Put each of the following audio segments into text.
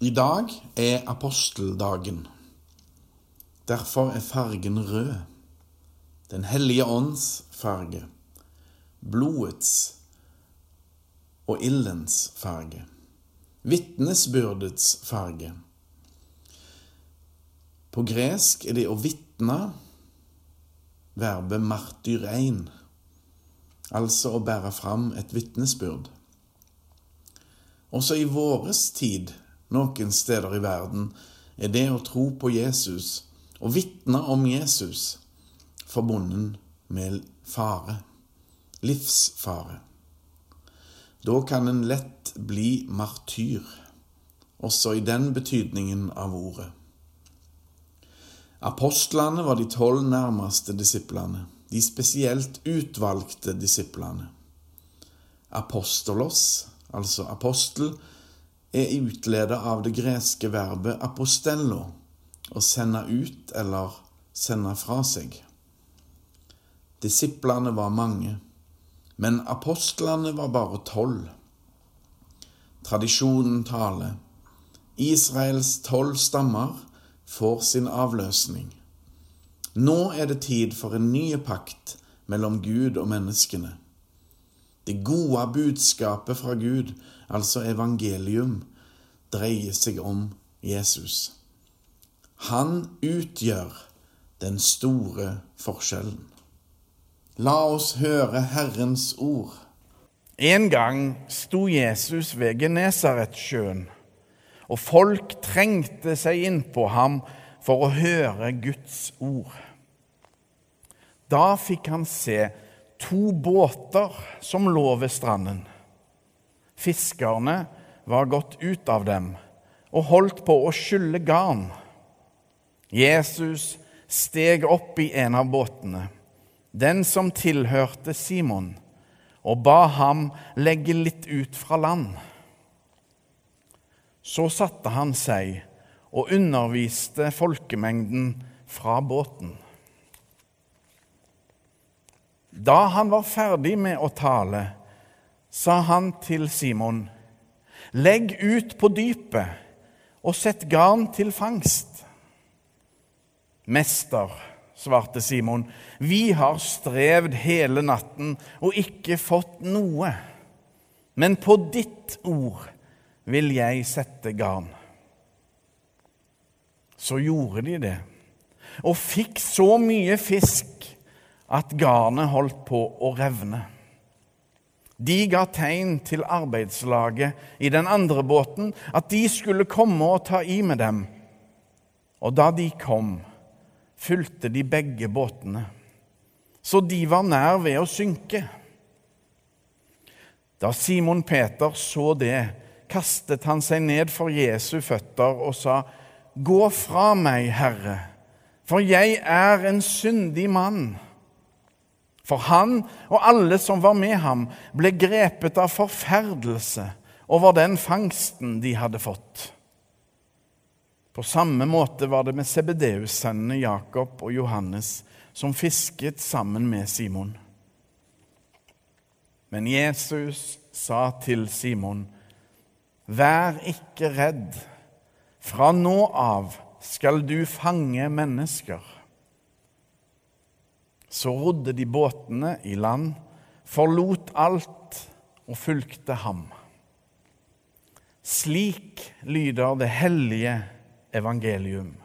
I dag er aposteldagen. Derfor er fargen rød. Den hellige ånds farge. Blodets og ildens farge. Vitnesbyrdets farge. På gresk er det å vitne verbet martyrein, altså å bære fram et vitnesbyrd. Også i våres tid noen steder i verden er det å tro på Jesus og vitne om Jesus forbundet med fare, livsfare. Da kan en lett bli martyr, også i den betydningen av ordet. Apostlene var de tolv nærmeste disiplene, de spesielt utvalgte disiplene. Apostolos, altså apostel, er utledet av det greske verbet apostello, å sende ut eller sende fra seg. Disiplene var mange, men apostlene var bare tolv. Tradisjonen taler. Israels tolv stammer får sin avløsning. Nå er det tid for en ny pakt mellom Gud og menneskene. Det gode budskapet fra Gud, altså evangelium, dreier seg om Jesus. Han utgjør den store forskjellen. La oss høre Herrens ord. En gang sto Jesus ved Genesaretsjøen, og folk trengte seg innpå ham for å høre Guds ord. Da fikk han se to båter som lå ved stranden. Fiskerne var gått ut av dem og holdt på å skylle garn. Jesus steg opp i en av båtene, den som tilhørte Simon, og ba ham legge litt ut fra land. Så satte han seg og underviste folkemengden fra båten. Da han var ferdig med å tale, sa han til Simon.: Legg ut på dypet og sett garn til fangst. Mester, svarte Simon, vi har strevd hele natten og ikke fått noe. Men på ditt ord vil jeg sette garn. Så gjorde de det, og fikk så mye fisk at garnet holdt på å revne. De ga tegn til arbeidslaget i den andre båten at de skulle komme og ta i med dem. Og da de kom, fulgte de begge båtene, så de var nær ved å synke. Da Simon Peter så det, kastet han seg ned for Jesu føtter og sa, Gå fra meg, Herre, for jeg er en syndig mann. For han og alle som var med ham, ble grepet av forferdelse over den fangsten de hadde fått. På samme måte var det med Sebedeus-sønnene Jakob og Johannes, som fisket sammen med Simon. Men Jesus sa til Simon, Vær ikke redd. Fra nå av skal du fange mennesker. Så rodde de båtene i land, forlot alt og fulgte ham. Slik lyder det hellige evangelium.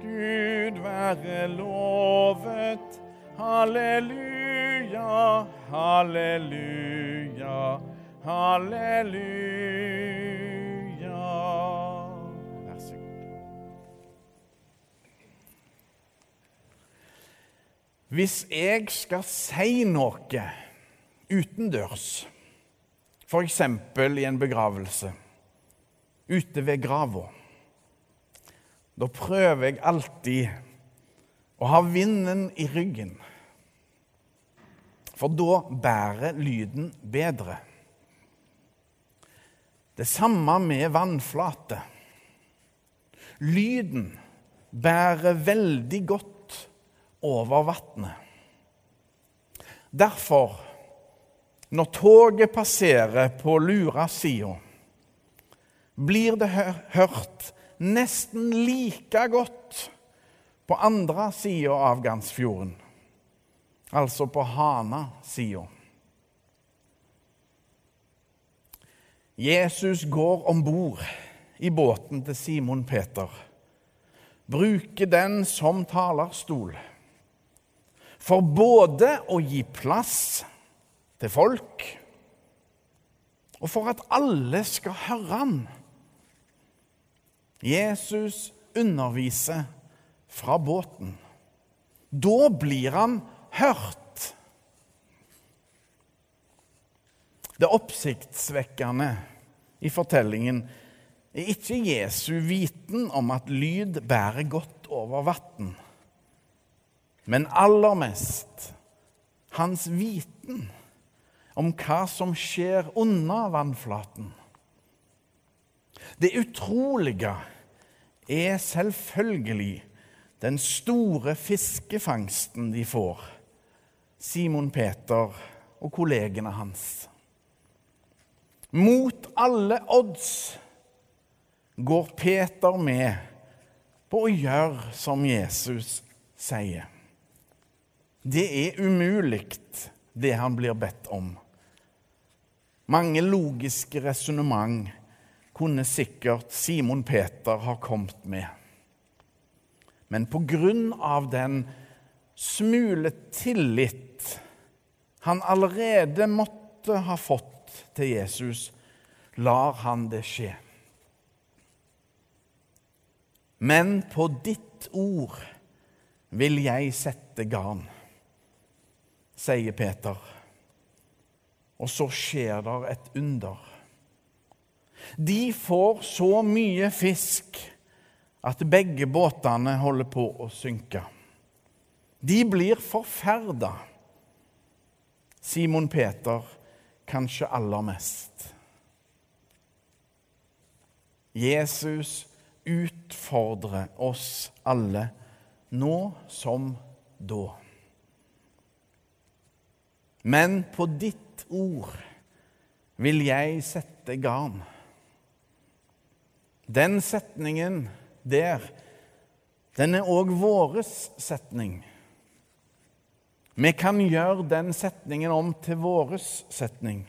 Gud være lovet. Halleluja, halleluja, halleluja. Hvis jeg skal si noe utendørs, f.eks. i en begravelse, ute ved grava, da prøver jeg alltid å ha vinden i ryggen. For da bærer lyden bedre. Det samme med vannflate. Lyden bærer veldig godt over vannet. Derfor, når toget passerer på lura sida, blir det hørt nesten like godt på andre sida av Gansfjorden, altså på Hana-sida. Jesus går om bord i båten til Simon Peter, bruker den som talerstol for både å gi plass til folk og for at alle skal høre han. Jesus underviser fra båten. Da blir han hørt. Det oppsiktsvekkende i fortellingen er ikke Jesu viten om at lyd bærer godt over vann men aller mest hans viten om hva som skjer under vannflaten. Det utrolige er selvfølgelig den store fiskefangsten de får, Simon Peter og kollegene hans. Mot alle odds går Peter med på å gjøre som Jesus sier. Det er umulig, det han blir bedt om. Mange logiske resonnement kunne sikkert Simon Peter ha kommet med. Men på grunn av den smule tillit han allerede måtte ha fått til Jesus, lar han det skje. Men på ditt ord vil jeg sette garn sier Peter. Og så skjer det et under. De får så mye fisk at begge båtene holder på å synke. De blir forferda. Simon Peter kanskje aller mest. Jesus utfordrer oss alle, nå som da. Men på ditt ord vil jeg sette garn. Den setningen der, den er òg våres setning. Vi kan gjøre den setningen om til våres setning.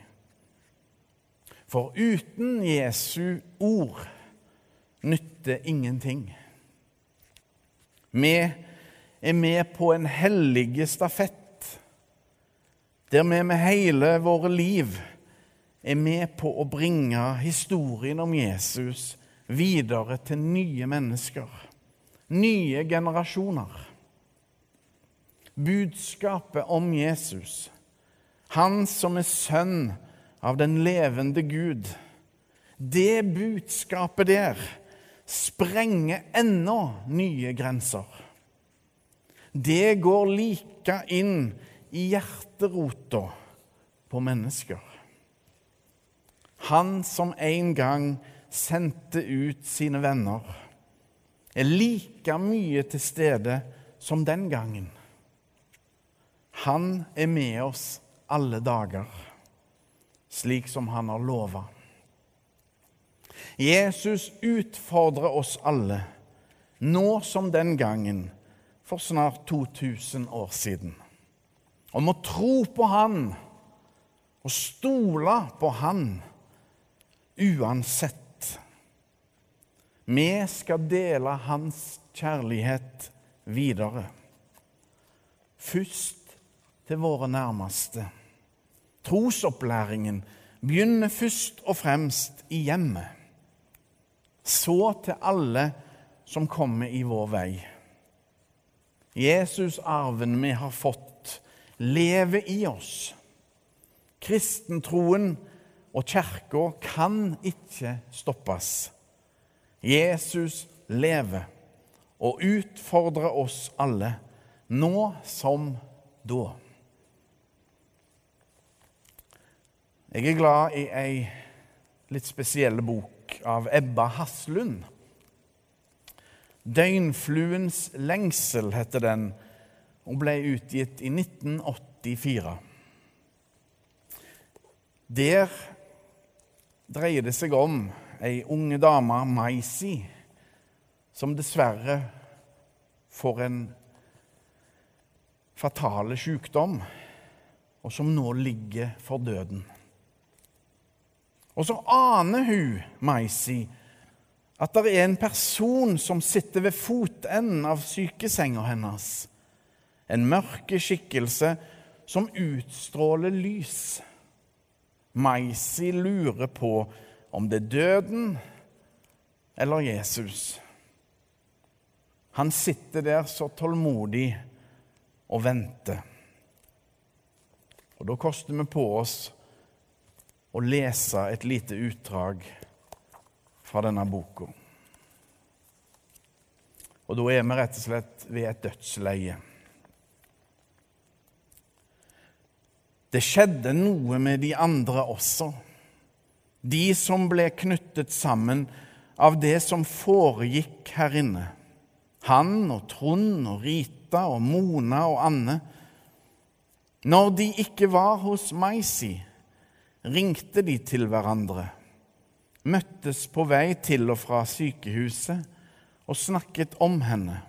For uten Jesu ord nytter ingenting. Vi er med på en hellig stafett der vi med hele våre liv er med på å bringe historien om Jesus videre til nye mennesker, nye generasjoner. Budskapet om Jesus, han som er sønn av den levende Gud, det budskapet der sprenger ennå nye grenser. Det går like inn i hjerterota på mennesker. Han som en gang sendte ut sine venner, er like mye til stede som den gangen. Han er med oss alle dager, slik som han har lova. Jesus utfordrer oss alle, nå som den gangen for snart 2000 år siden om å tro på Han og stole på Han uansett. Vi skal dele Hans kjærlighet videre. Først til våre nærmeste. Trosopplæringen begynner først og fremst i hjemmet. Så til alle som kommer i vår vei. Jesus-arven vi har fått lever i oss. Kristentroen og kirka kan ikke stoppes. Jesus lever og utfordrer oss alle, nå som da. Jeg er glad i ei litt spesiell bok av Ebba Haslund. 'Døgnfluens lengsel' heter den og ble utgitt i 1984. Der dreier det seg om ei unge dame, Maisi, som dessverre får en fatale sykdom, og som nå ligger for døden. Og så aner hun, Maisi, at det er en person som sitter ved fotenden av sykesenga hennes. En mørke skikkelse som utstråler lys. Maisi lurer på om det er døden eller Jesus. Han sitter der så tålmodig og venter. Og Da koster vi på oss å lese et lite utdrag fra denne boka. Og da er vi rett og slett ved et dødsleie. Det skjedde noe med de andre også, de som ble knyttet sammen av det som foregikk her inne. Han og Trond og Rita og Mona og Anne. Når de ikke var hos Maisi, ringte de til hverandre, møttes på vei til og fra sykehuset og snakket om henne.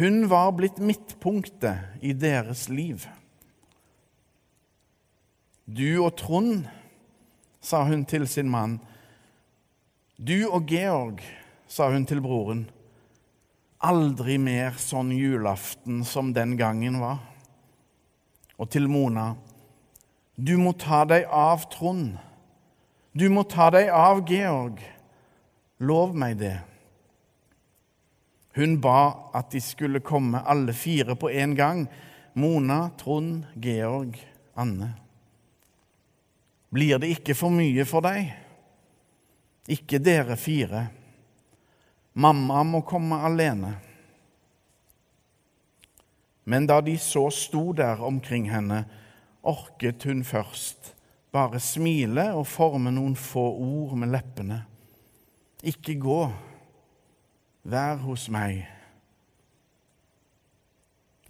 Hun var blitt midtpunktet i deres liv. Du og Trond, sa hun til sin mann. Du og Georg, sa hun til broren aldri mer sånn julaften som den gangen var. Og til Mona Du må ta deg av Trond. Du må ta deg av Georg. Lov meg det. Hun ba at de skulle komme alle fire på en gang. Mona, Trond, Georg, Anne. Blir det ikke for mye for deg? Ikke dere fire. Mamma må komme alene. Men da de så sto der omkring henne, orket hun først bare smile og forme noen få ord med leppene. Ikke gå, vær hos meg.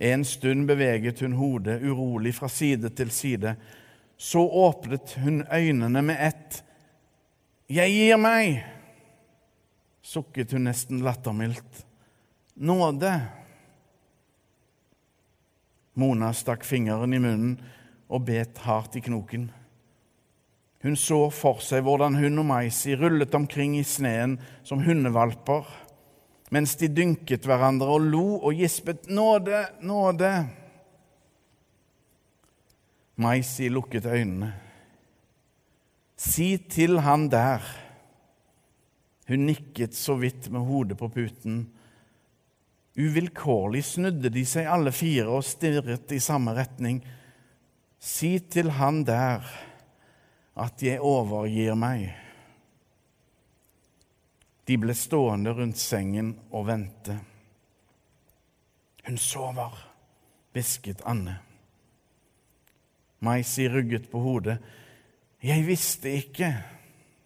En stund beveget hun hodet urolig fra side til side. Så åpnet hun øynene med ett. Jeg gir meg! sukket hun nesten lattermildt. Nåde! Mona stakk fingeren i munnen og bet hardt i knoken. Hun så for seg hvordan hun og Maisi rullet omkring i sneen som hundevalper, mens de dynket hverandre og lo og gispet 'Nåde, nåde'. Maisi lukket øynene. Si til han der hun nikket så vidt med hodet på puten. Uvilkårlig snudde de seg alle fire og stirret i samme retning. Si til han der at jeg overgir meg. De ble stående rundt sengen og vente. Hun sover, hvisket Anne. Maisi rugget på hodet. Jeg visste ikke,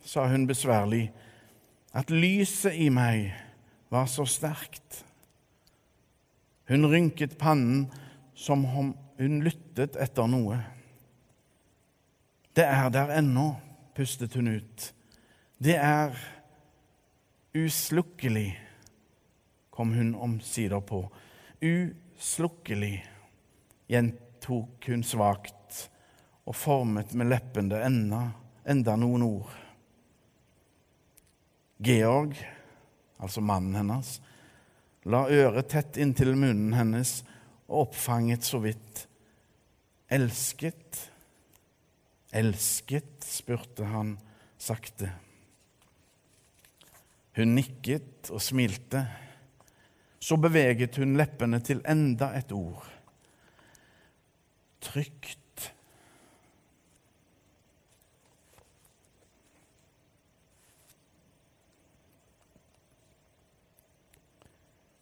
sa hun besværlig at lyset i meg var så sterkt. Hun rynket pannen som om hun lyttet etter noe. Det er der ennå, pustet hun ut. Det er uslukkelig, kom hun omsider på. Uslukkelig, gjentok hun svakt og formet med leppene enda, enda noen ord. Georg, altså mannen hennes, la øret tett inntil munnen hennes og oppfanget så vidt. Elsket, elsket? spurte han sakte. Hun nikket og smilte. Så beveget hun leppene til enda et ord. Trygt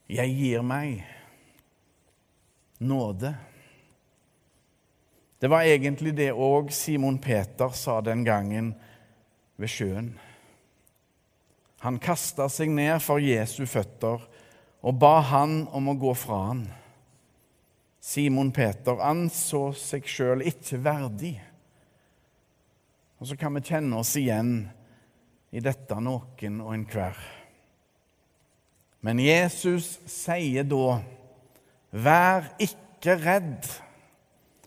Jeg gir meg nåde. Det var egentlig det òg Simon Peter sa den gangen ved sjøen. Han kasta seg ned for Jesu føtter og ba han om å gå fra han. Simon Peter anså seg sjøl ikke verdig. Og så kan vi kjenne oss igjen i dette noen og enhver. Men Jesus sier da, vær ikke redd.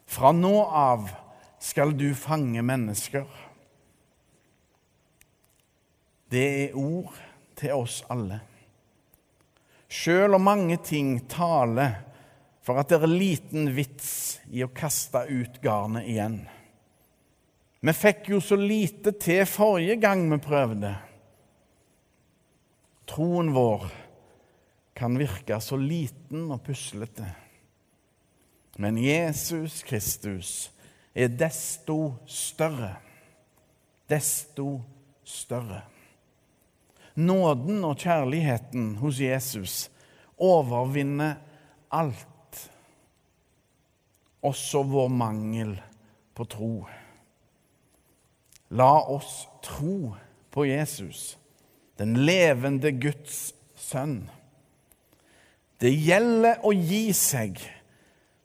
Fra nå av skal du fange mennesker. Det er ord til oss alle. Sjøl om mange ting taler for at det er liten vits i å kaste ut garnet igjen. Vi fikk jo så lite til forrige gang vi prøvde. Troen vår kan virke så liten og puslete. Men Jesus Kristus er desto større. Desto større. Nåden og kjærligheten hos Jesus overvinner alt, også vår mangel på tro. La oss tro på Jesus, den levende Guds sønn. Det gjelder å gi seg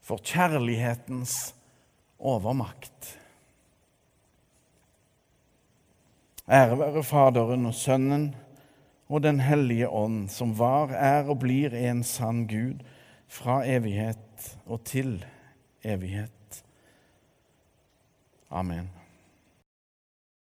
for kjærlighetens overmakt. Ære være Faderen og Sønnen og Den hellige ånd, som var, er og blir en sann Gud fra evighet og til evighet. Amen.